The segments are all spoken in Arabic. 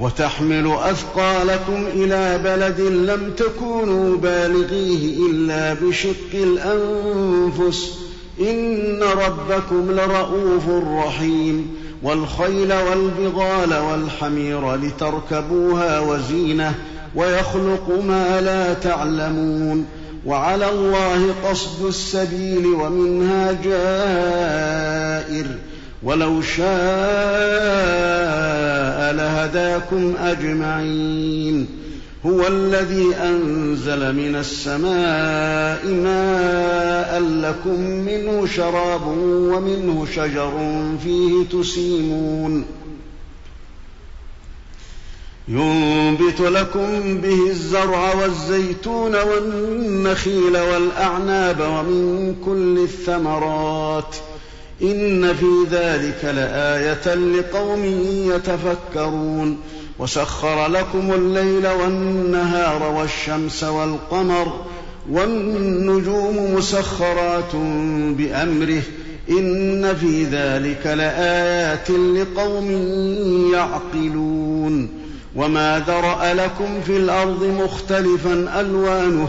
وتحمل أثقالكم إلى بلد لم تكونوا بالغيه إلا بشق الأنفس. إن ربكم لرؤوف رحيم. والخيل والبغال والحمير لتركبوها وزينة ويخلق ما لا تعلمون. وعلى الله قصد السبيل ومنها جائر. ولو شاء لهداكم أجمعين. هو الذي أنزل من السماء ماء لكم منه شراب ومنه شجر فيه تسيمون. ينبت لكم به الزرع والزيتون والنخيل والأعناب ومن كل الثمرات. إن في ذلك لآية لقوم يتفكرون. وسخر لكم الليل والنهار والشمس والقمر والنجوم مسخرات بأمره. إن في ذلك لآيات لقوم يعقلون. وما ذرأ لكم في الأرض مختلفا ألوانه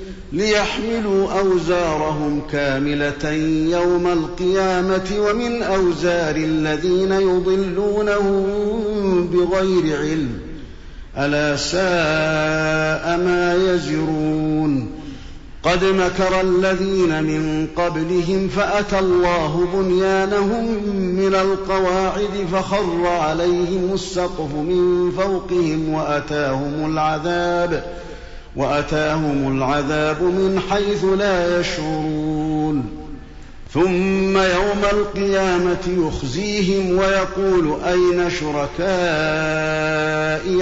ليحملوا أوزارهم كاملة يوم القيامة ومن أوزار الذين يضلونهم بغير علم. ألا ساء ما يزرون. قد مكر الذين من قبلهم فأتى الله بنيانهم من القواعد فخر عليهم السقف من فوقهم وأتاهم العذاب ۖ. وأتاهم العذاب من حيث لا يشعرون. ثم يوم القيامة يخزيهم ويقول أين شركائي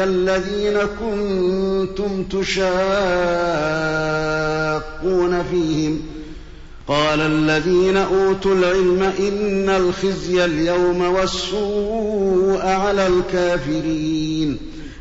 الذين كنتم تشاقون فيهم؟ قال الذين أوتوا العلم إن الخزي اليوم والسوء على الكافرين.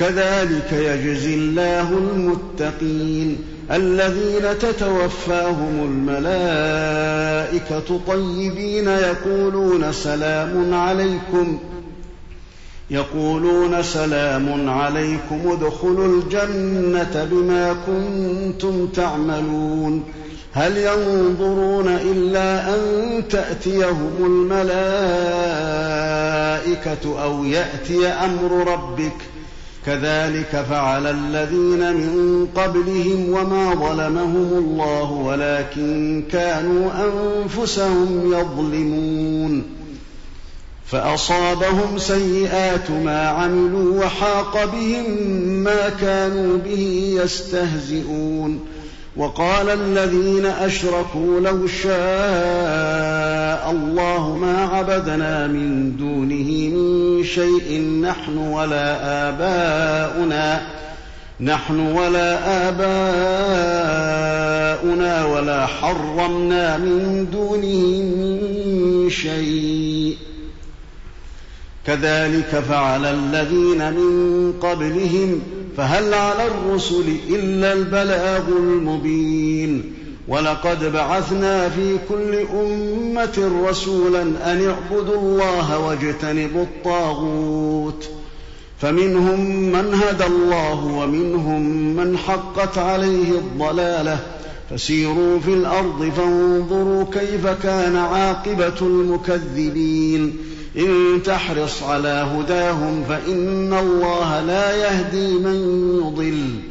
كذلك يجزي الله المتقين الذين تتوفاهم الملائكة طيبين يقولون سلام عليكم ۖ يقولون سلام عليكم ادخلوا الجنة بما كنتم تعملون هل ينظرون إلا أن تأتيهم الملائكة أو يأتي أمر ربك كذلك فعل الذين من قبلهم وما ظلمهم الله ولكن كانوا أنفسهم يظلمون. فأصابهم سيئات ما عملوا وحاق بهم ما كانوا به يستهزئون. وقال الذين أشركوا لو شاء الله ما عبدنا من دونه من شيء نحن ولا آباؤنا نحن ولا آباؤنا ولا حرمنا من دونه من شيء. كذلك فعل الذين من قبلهم فهل على الرسل إلا البلاغ المبين؟ ولقد بعثنا في كل أمة رسولا أن اعبدوا الله واجتنبوا الطاغوت. فمنهم من هدى الله ومنهم من حقت عليه الضلالة. فسيروا في الأرض فانظروا كيف كان عاقبة المكذبين. إن تحرص على هداهم فإن الله لا يهدي من يضل.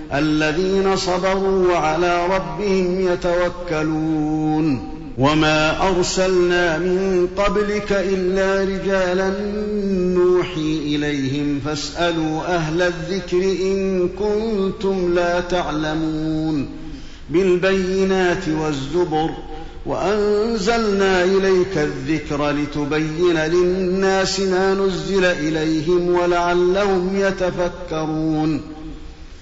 الذين صبروا وعلى ربهم يتوكلون. وما أرسلنا من قبلك إلا رجالا نوحي إليهم. فاسألوا أهل الذكر إن كنتم لا تعلمون. بالبينات والزبر. وأنزلنا إليك الذكر لتبين للناس ما نزل إليهم ولعلهم يتفكرون.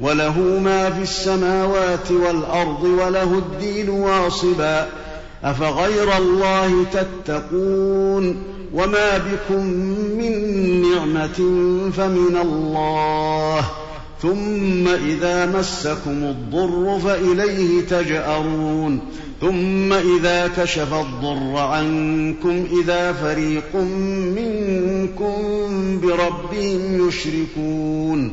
وله ما في السماوات والأرض وله الدين واصبا. أفغير الله تتقون وما بكم من نعمة فمن الله. ثم إذا مسكم الضر فإليه تجأرون. ثم إذا كشف الضر عنكم إذا فريق منكم بربهم يشركون.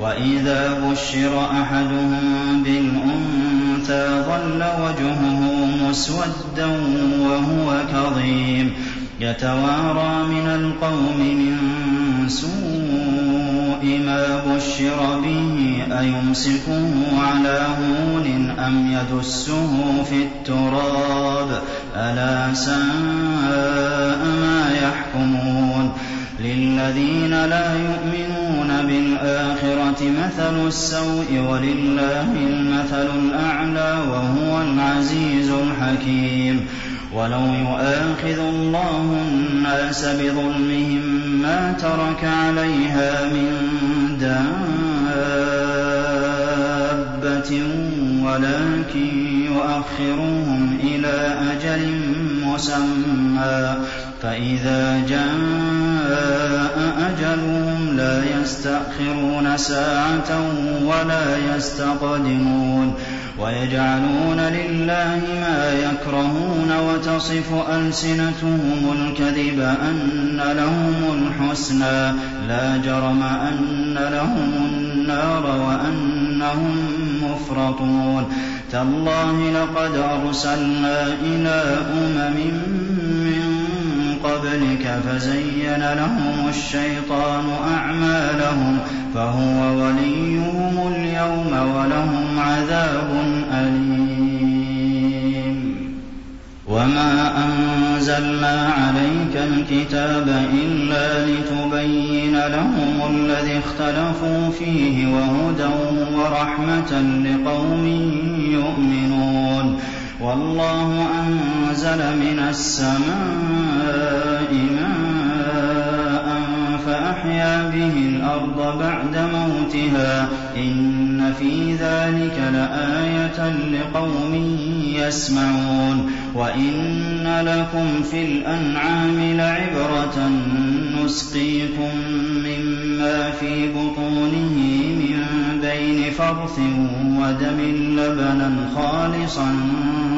وإذا بشر أحدهم بالأنثى ظل وجهه مسودا وهو كظيم. يتوارى من القوم من سوء ما بشر به أيمسكه على هون أم يدسه في التراب؟ ألا ساء ما يحكمون. للذين لا يؤمنون بالآخرة مثل السوء ولله المثل الأعلى وهو العزيز الحكيم. ولو يؤاخذ الله الناس بظلمهم ما ترك عليها من دابة ولكن يؤخرهم إلى أجل مسمى. فإذا جاء أجلهم لا يستأخرون ساعة ولا يستقدمون ويجعلون لله ما يكرهون وتصف ألسنتهم الكذب أن لهم الحسنى لا جرم أن لهم النار وأنهم مفرطون تالله لقد أرسلنا إلى أمم من قبلك فزين لهم الشيطان أعمالهم فهو وليهم اليوم ولهم عذاب أليم. وما أنزلنا عليك الكتاب إلا لتبين لهم الذي اختلفوا فيه وهدى ورحمة لقوم يؤمنون. والله أنزل من السماء ماء فأحيا به الأرض بعد موتها إن في ذلك لآية لقوم يسمعون وإن لكم في الأنعام لعبرة نسقيكم مما في بطونه من بين فرث ودم لبنا خالصا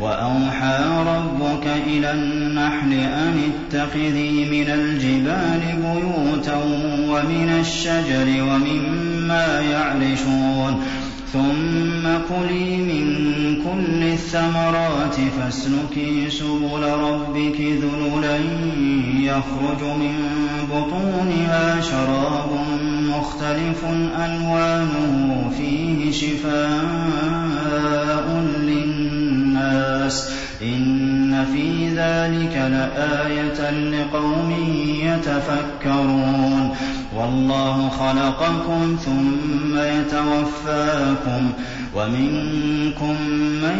وأوحى ربك إلى النحل أن اتخذي من الجبال بيوتا ومن الشجر ومما يعرشون. ثم كلي من كل الثمرات فاسلكي سبل ربك ذللا يخرج من بطونها شراب مختلف ألوانه فيه شفاء النَّاسِ ۚ إِنَّ فِي ذَٰلِكَ لَآيَةً لِّقَوْمٍ يَتَفَكَّرُونَ وَاللَّهُ خَلَقَكُمْ ثُمَّ يَتَوَفَّاكُمْ ۚ وَمِنكُم مَّن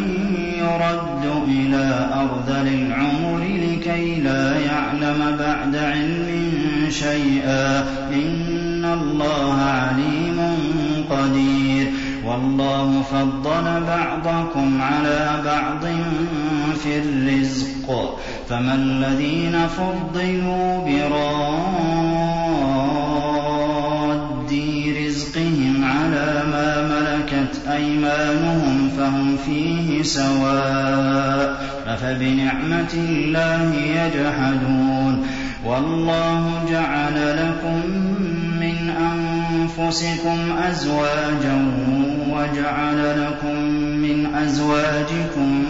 يُرَدُّ إِلَىٰ أَرْذَلِ الْعُمُرِ لِكَيْ لَا يَعْلَمَ بَعْدَ عِلْمٍ شَيْئًا ۚ إِنَّ اللَّهَ عَلِيمٌ قَدِيرٌ وَاللَّهُ فَضَّلَ بَعْضَكُمْ عَلَىٰ بَعْضٍ فِي الرِّزْقِ ۚ. فَمَا الَّذِينَ فُضِّلُوا بِرَادِّي رِزْقِهِمْ عَلَىٰ مَا مَلَكَتْ أَيْمَانُهُمْ فَهُمْ فِيهِ سَوَاءٌ ۚ. أَفَبِنِعْمَةِ اللَّهِ يَجْحَدُونَ. وَاللَّهُ جَعَلَ لَكُم مِّنْ أَنفُسِكُمْ أَزْوَاجًا وَجَعَلَ لَكُم مِّنْ أَزْوَاجِكُم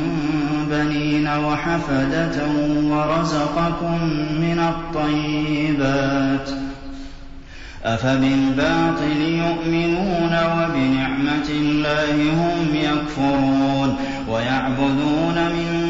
بَنِينَ وَحَفَدَةً وَرَزَقَكُم مِّنَ الطَّيِّبَاتِ ۚ أَفَبِالْبَاطِلِ يُؤْمِنُونَ وَبِنِعْمَةِ اللَّهِ هُمْ يَكْفُرُونَ وَيَعْبُدُونَ مِن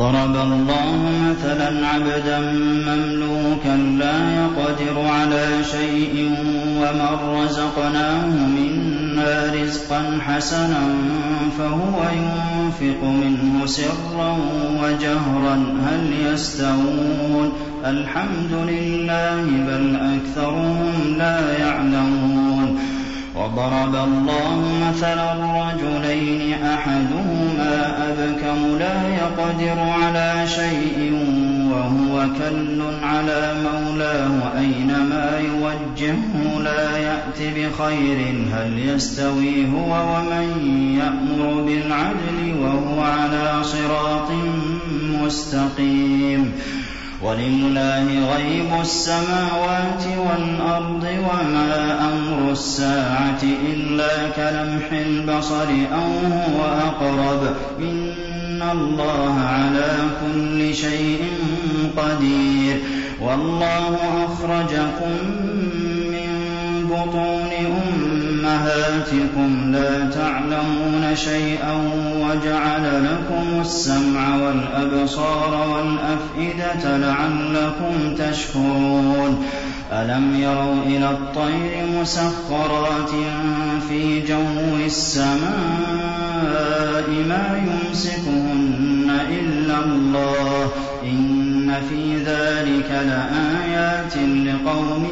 ضَرَبَ اللَّهُ مَثَلًا عَبْدًا مَّمْلُوكًا لَّا يَقْدِرُ عَلَىٰ شَيْءٍ وَمَن رَّزَقْنَاهُ مِنَّا رِزْقًا حَسَنًا فَهُوَ يُنفِقُ مِنْهُ سِرًّا وَجَهْرًا. هَلْ يَسْتَوُونَ ۚ؟ الْحَمْدُ لِلَّهِ ۚ بَلْ أَكْثَرُهُمْ لَا يَعْلَمُونَ. وَضَرَبَ اللَّهُ مَثَلًا رَّجُلَيْنِ أَحَدُهُمَا أَبْكَمُ لَا يَقْدِرُ عَلَىٰ شَيْءٍ وَهُوَ كَلٌّ عَلَىٰ مَوْلَاهُ أَيْنَمَا يُوَجِّههُّ لَا يَأْتِ بِخَيْرٍ ۖ هَلْ يَسْتَوِي هُوَ وَمَن يَأْمُرُ بِالْعَدْلِ وَهُوَ عَلَىٰ صِرَاطٍ مُّسْتَقِيمٍ وَلِلَّهِ غَيْبُ السَّمَاوَاتِ وَالْأَرْضِ ۚ وَمَا أَمْرُ السَّاعَةِ إِلَّا كَلَمْحِ الْبَصَرِ أَوْ هُوَ أَقْرَبُ ۚ. إِنَّ اللَّهَ عَلَىٰ كُلِّ شَيْءٍ قَدِيرٌ. وَاللَّهُ أَخْرَجَكُم مِّن بُطُونِ أُمَّهَاتِكُمْ لَا تَعْلَمُونَ شَيْئًا وَجَعَلَ لَكُمُ السَّمْعَ وَالْأَبْصَارَ وَالْأَفْئِدَةَ لَعَلَّكُمْ تَشْكُرُونَ. أَلَمْ يَرَوْا إِلَى الطَّيْرِ مُسَخَّرَاتٍ فِي جَوِّ السَّمَاءِ مَا يُمْسِكُهُنَّ إِلَّا اللَّهُ ۗ؟ إِنَّ فِي ذَٰلِكَ لَآيَاتٍ لِّقَوْمٍ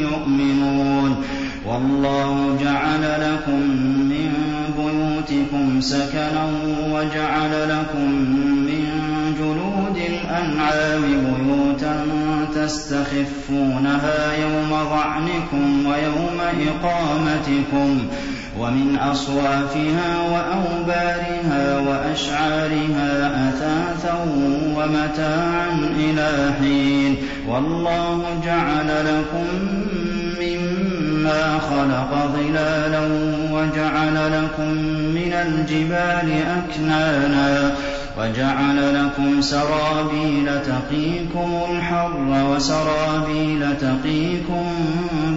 يُؤْمِنُونَ. وَاللَّهُ جَعَلَ لَكُم مِّن بُيُوتِكُمْ سَكَنًا وَجَعَلَ لَكُم مِّن جُلُودِ الْأَنْعَامِ بُيُوتًا تَسْتَخِفُّونَهَا يَوْمَ ظَعْنِكُمْ وَيَوْمَ إِقَامَتِكُمْ ۖ وَمِنْ أَصْوَافِهَا وَأَوْبَارِهَا وَأَشْعَارِهَا أَثَاثًا وَمَتَاعًا إِلَىٰ حِينٍ وَاللَّهُ جَعَلَ لَكُم مِّمَّا خَلَقَ ظِلَالًا وَجَعَلَ لَكُم مِّنَ الْجِبَالِ أَكْنَانًا وَجَعَلَ لَكُمْ سَرَابِيلَ تَقِيكُمُ الْحَرَّ وَسَرَابِيلَ تَقِيكُم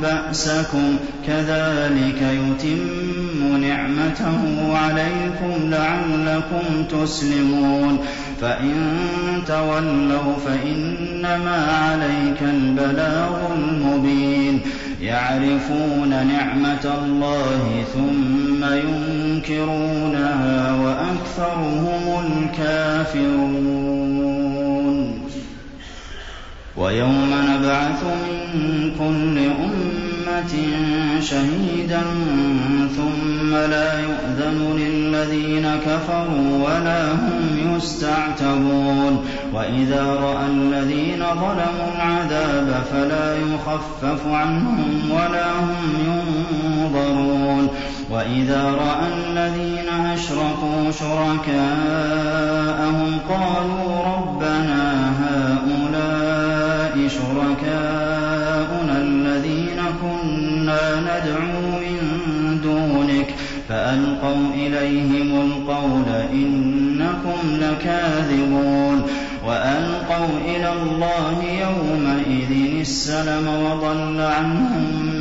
بَأْسَكُمْ ۚ كَذَٰلِكَ يُتِمُّ نِعْمَتَهُ عَلَيْكُمْ لَعَلَّكُمْ تُسْلِمُونَ فَإِن تَوَلَّوْا فَإِنَّمَا عَلَيْكَ الْبَلَاغُ الْمُبِينُ يَعْرِفُونَ نِعْمَتَ اللَّهِ ثُمَّ يُنكِرُونَهَا وَأَكْثَرُهُمُ الْكَافِرُونَ كَافِرُونَ وَيَوْمَ نَبْعَثُ مِن كُلِّ أُمَّةٍ شَهِيدًا ثُمَّ لَا يُؤْذَنُ لِلَّذِينَ كَفَرُوا وَلَا هُمْ يُسْتَعْتَبُونَ وَإِذَا رَأَى الَّذِينَ ظَلَمُوا الْعَذَابَ فَلَا يُخَفَّفُ عَنْهُمْ وَلَا هُمْ يُنظَرُونَ وَإِذَا رَأَى الَّذِينَ أَشْرَكُوا شُرَكَاءَهُمْ قَالُوا رَبَّنَا شُرَكَاؤُنَا الَّذِينَ كُنَّا نَدْعُو مِن دُونِكَ ۖ فَأَلْقَوْا إِلَيْهِمُ الْقَوْلَ إِنَّكُمْ لَكَاذِبُونَ وَأَلْقَوْا إِلَى اللَّهِ يَوْمَئِذٍ السَّلَمَ وَضَلَّ عَنْهُم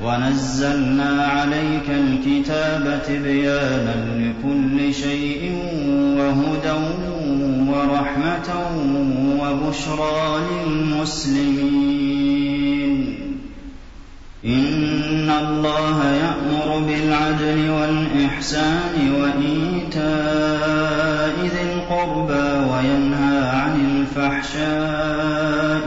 وَنَزَّلْنَا عَلَيْكَ الْكِتَابَ تِبْيَانًا لِّكُلِّ شَيْءٍ وَهُدًى وَرَحْمَةً وَبُشْرَىٰ لِلْمُسْلِمِينَ. إِنَّ اللَّهَ يَأْمُرُ بِالْعَدْلِ وَالْإِحْسَانِ وَإِيتَاءِ ذِي الْقُرْبَىٰ وَيَنْهَىٰ عَنِ الْفَحْشَاءِ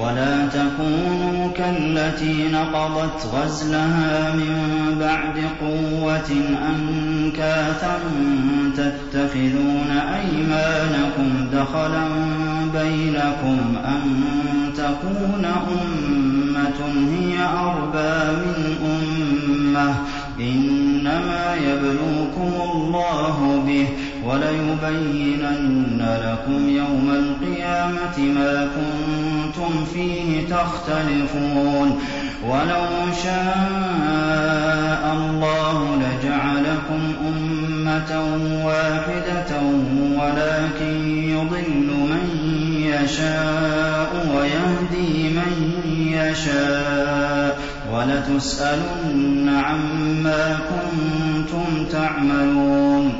وَلَا تَكُونُوا كَالَّتِي نَقَضَتْ غَزْلَهَا مِن بَعْدِ قُوَّةٍ أَنكَاثًا تَتَّخِذُونَ أَيْمَانَكُمْ دَخَلًا بَيْنَكُمْ أَن تَكُونَ أُمَّةٌ هِيَ أَرْبَىٰ مِنْ أُمَّةٍ ۚ. إِنَّمَا يَبْلُوكُمُ اللَّهُ بِهِ ۚ وَلَيُبَيِّنَنَّ لَكُمْ يَوْمَ الْقِيَامَةِ مَا كُنتُمْ فِيهِ تَخْتَلِفُونَ. وَلَوْ شَاءَ اللَّهُ لَجَعَلَكُمْ أُمَّةً وَاحِدَةً وَلَٰكِن يُضِلُّ مَن يَشَاءُ وَيَهْدِي مَن يَشَاءُ ۚ. وَلَتُسْأَلُنَّ عَمَّا كُنتُمْ تَعْمَلُونَ.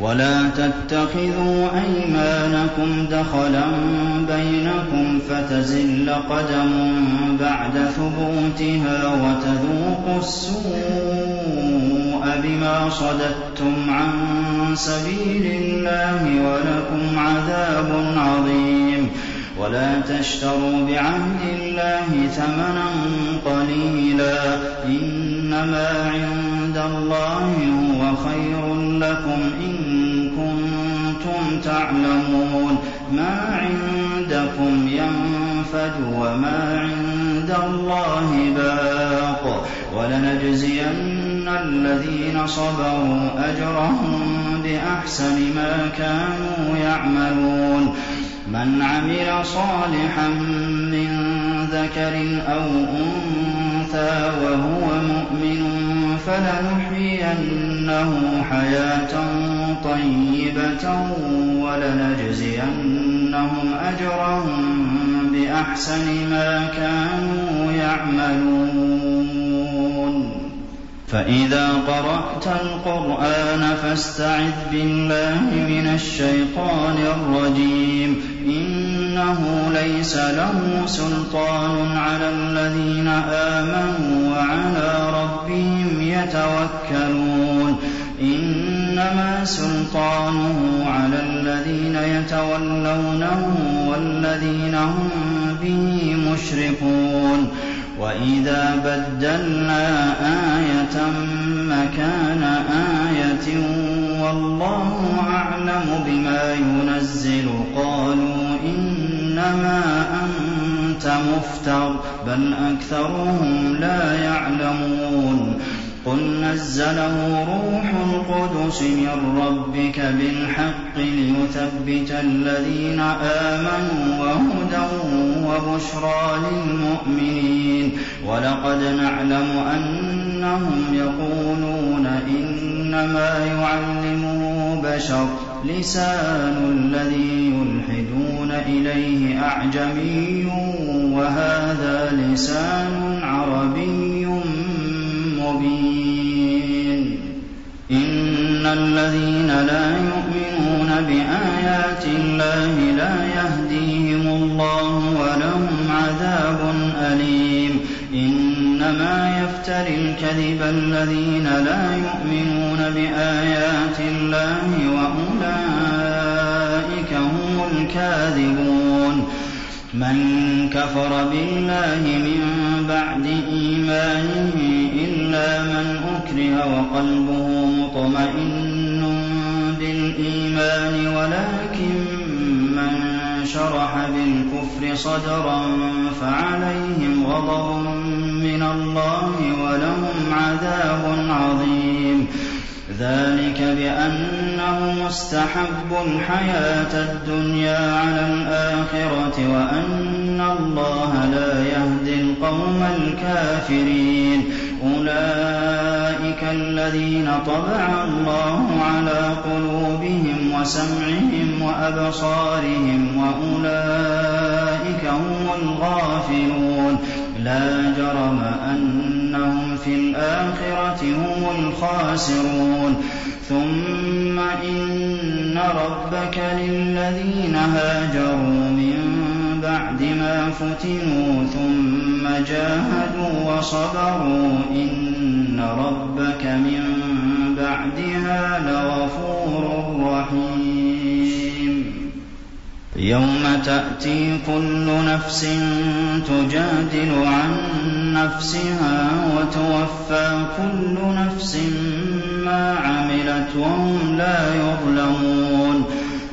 وَلَا تَتَّخِذُوا أَيْمَانَكُمْ دَخَلًا بَيْنَكُمْ فَتَزِلَّ قَدَمٌ بَعْدَ ثُبُوتِهَا وَتَذُوقُوا السُّوءَ بِمَا صَدَدتُّمْ عَن سَبِيلِ اللَّهِ وَلَكُمْ عَذَابٌ عَظِيمٌ. وَلَا تَشْتَرُوا بِعَهْدِ اللَّهِ ثَمَنًا قَلِيلًا ۚ إِنَّمَا عِندَ اللَّهِ هُوَ خَيْرٌ لَّكُمْ إِن كُنتُمْ تَعْلَمُونَ مَا عِندَكُمْ يَنفَدُ وَمَا عِندَ اللَّهِ بَاقٍ ۗ وَلَنَجْزِيَنَّ الَّذِينَ صَبَرُوا أَجْرَهُم بِأَحْسَنِ مَا كَانُوا يَعْمَلُونَ مَنْ عَمِلَ صَالِحًا مِّن ذَكَرٍ أَوْ أُنثَىٰ وَهُوَ مُؤْمِنٌ فَلَنُحْيِيَنَّهُ حَيَاةً طَيِّبَةً وَلَنَجْزِيَنَّهُمْ أَجْرَهُم بِأَحْسَنِ مَا كَانُوا يَعْمَلُونَ. فَإِذَا قَرَأْتَ الْقُرْآنَ فَاسْتَعِذْ بِاللَّهِ مِنَ الشَّيْطَانِ الرَّجِيمِ. إِنَّهُ لَيْسَ لَهُ سُلْطَانٌ عَلَى الَّذِينَ آمَنُوا وَعَلَىٰ رَبِّهِمْ يَتَوَكَّلُونَ. إِنَّمَا سُلْطَانُهُ عَلَى الَّذِينَ يَتَوَلَّوْنَهُ وَالَّذِينَ هُم بِهِ مُشْرِكُونَ. وَإِذَا بَدَّلْنَا آيَةً مَّكَانَ آيَةٍ وَاللَّهُ أَعْلَمُ بِمَا يُنَزِّلُ قَالُوا إِنَّمَا أَنتَ مُفْتَرٍ ۚ بَلْ أَكْثَرُهُمْ لَا يَعْلَمُونَ قُلْ نَزَّلَهُ رُوحُ الْقُدُسِ مِن رَّبِّكَ بِالْحَقِّ لِيُثَبِّتَ الَّذِينَ آمَنُوا وَهُدًى وَبُشْرَىٰ لِلْمُؤْمِنِينَ وَلَقَدْ نَعْلَمُ أَنَّهُمْ يَقُولُونَ إِنَّمَا يُعَلِّمُهُ بَشَرٌ ۗ لِّسَانُ الَّذِي يُلْحِدُونَ إِلَيْهِ أَعْجَمِيٌّ وَهَٰذَا لِسَانٌ عَرَبِيٌّ مُّبِينٌ الَّذِينَ لَا يُؤْمِنُونَ بِآيَاتِ اللَّهِ لَا يَهْدِيهِمُ اللَّهُ وَلَهُمْ عَذَابٌ أَلِيمٌ. إِنَّمَا يَفْتَرِي الْكَذِبَ الَّذِينَ لَا يُؤْمِنُونَ بِآيَاتِ اللَّهِ وَأُولَٰئِكَ هُمُ الْكَاذِبُونَ. مَن كَفَرَ بِاللَّهِ مِن بَعْدِ إِيمَانِهِ إِلَّا مَنْ أُكْرِهَ وَقَلْبُهُ مُطْمَئِنٌّ بِالْإِيمَانِ وَلَٰكِن مَّن شَرَحَ بِالْكُفْرِ صَدْرًا فَعَلَيْهِمْ غَضَبٌ مِّنَ اللَّهِ وَلَهُمْ عَذَابٌ عَظِيمٌ. ذَٰلِكَ بِأَنَّهُمُ اسْتَحَبُّوا الْحَيَاةَ الدُّنْيَا عَلَى الْآخِرَةِ وَأَنَّ اللَّهَ لَا يَهْدِي الْقَوْمَ الْكَافِرِينَ. أُولَٰئِكَ الَّذِينَ طَبَعَ اللَّهُ عَلَىٰ قُلُوبِهِمْ وَسَمْعِهِمْ وَأَبْصَارِهِمْ ۖ وَأُولَٰئِكَ هُمُ الْغَافِلُونَ لَا جَرَمَ أَنَّهُمْ فِي الْآخِرَةِ هُمُ الْخَاسِرُونَ ثُمَّ إِنَّ رَبَّكَ لِلَّذِينَ هَاجَرُوا مِن بَعْدِ مَا فُتِنُوا جَاهَدُوا وَصَبَرُوا إِنَّ رَبَّكَ مِن بَعْدِهَا لَغَفُورٌ رَّحِيمٌ. يَوْمَ تَأْتِي كُلُّ نَفْسٍ تُجَادِلُ عَن نَّفْسِهَا وَتُوَفَّىٰ كُلُّ نَفْسٍ مَّا عَمِلَتْ وَهُمْ لَا يُظْلَمُونَ.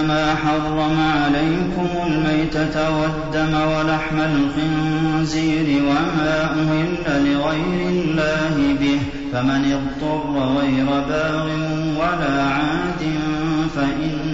إِنَّمَا حَرَّمَ عَلَيْكُمُ الْمَيْتَةَ وَالدَّمَ وَلَحْمَ الْخِنزِيرِ وَمَا أُهِلَّ لِغَيْرِ اللَّهِ بِهِ ۖ فَمَنِ اضْطُرَّ غَيْرَ بَاغٍ وَلَا عَادٍ فَإِنَّ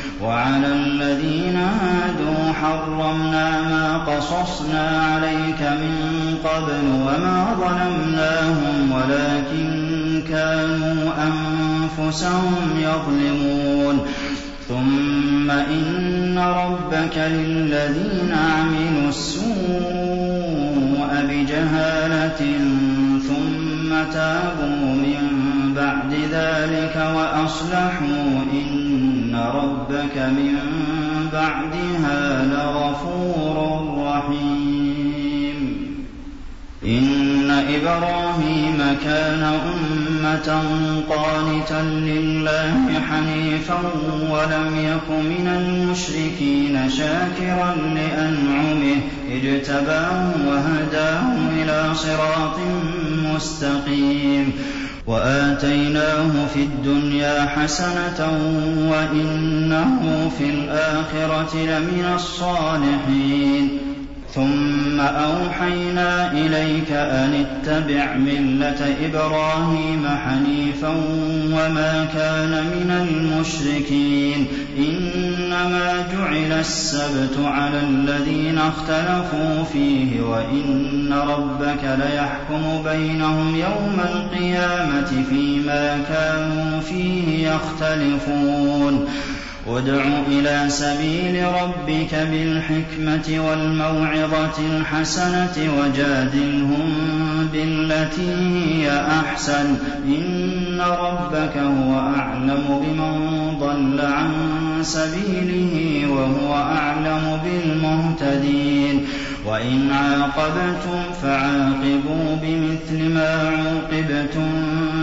وَعَلَى الَّذِينَ هَادُوا حَرَّمْنَا مَا قَصَصْنَا عَلَيْكَ مِن قَبْلُ وَمَا ظَلَمْنَاهُمْ وَلَٰكِن كَانُوا أَنفُسَهُمْ يَظْلِمُونَ. ثُمَّ إِنَّ رَبَّكَ لِلَّذِينَ عَمِلُوا السُّوءَ بِجَهَالَةٍ ثُمَّ تَابُوا مِن بَعْدِ ذَٰلِكَ وَأَصْلَحُوا إِنَّ رَبَّكَ مِن بَعْدِهَا لَغَفُورٌ رَّحِيمٌ إِنَّ إِبْرَاهِيمَ كَانَ أُمَّةً قَانِتًا لِّلَّهِ حَنِيفًا وَلَمْ يَكُ مِنَ الْمُشْرِكِينَ شَاكِرًا لِّأَنْعُمِهِ اجْتَبَاهُ وَهَدَاهُ إِلَىٰ صِرَاطٍ مُّسْتَقِيمٍ وَآتَيْنَاهُ فِي الدُّنْيَا حَسَنَةً وَإِنَّهُ فِي الْآخِرَةِ لَمِنَ الصَّالِحِينَ. ثُمَّ أَوْحَيْنَا إِلَيْكَ أَنِ اتَّبِعْ مِلَّةَ إِبْرَاهِيمَ حَنِيفًا وَمَا كَانَ مِنَ الْمُشْرِكِينَ. إِنَّمَا جُعِلَ السَّبْتُ عَلَى الَّذِينَ اخْتَلَفُوا فِيهِ ۚ وَإِنَّ رَبَّكَ لَيَحْكُمُ بَيْنَهُمْ يَوْمَ الْقِيَامَةِ فِيمَا كَانُوا فِيهِ يَخْتَلِفُونَ. ادْعُ إِلَىٰ سَبِيلِ رَبِّكَ بِالْحِكْمَةِ وَالْمَوْعِظَةِ الْحَسَنَةِ وَجَادِلْهُم بِالَّتِي هِيَ أَحْسَنُ ۚ. إِنَّ رَبَّكَ هُوَ أَعْلَمُ بِمَن ضَلَّ عَن سَبِيلِهِ وَهُوَ أَعْلَمُ بِالْمُهْتَدِينَ. وَإِنْ عَاقَبْتُمْ فَعَاقِبُوا بِمِثْلِ مَا عُوقِبْتُم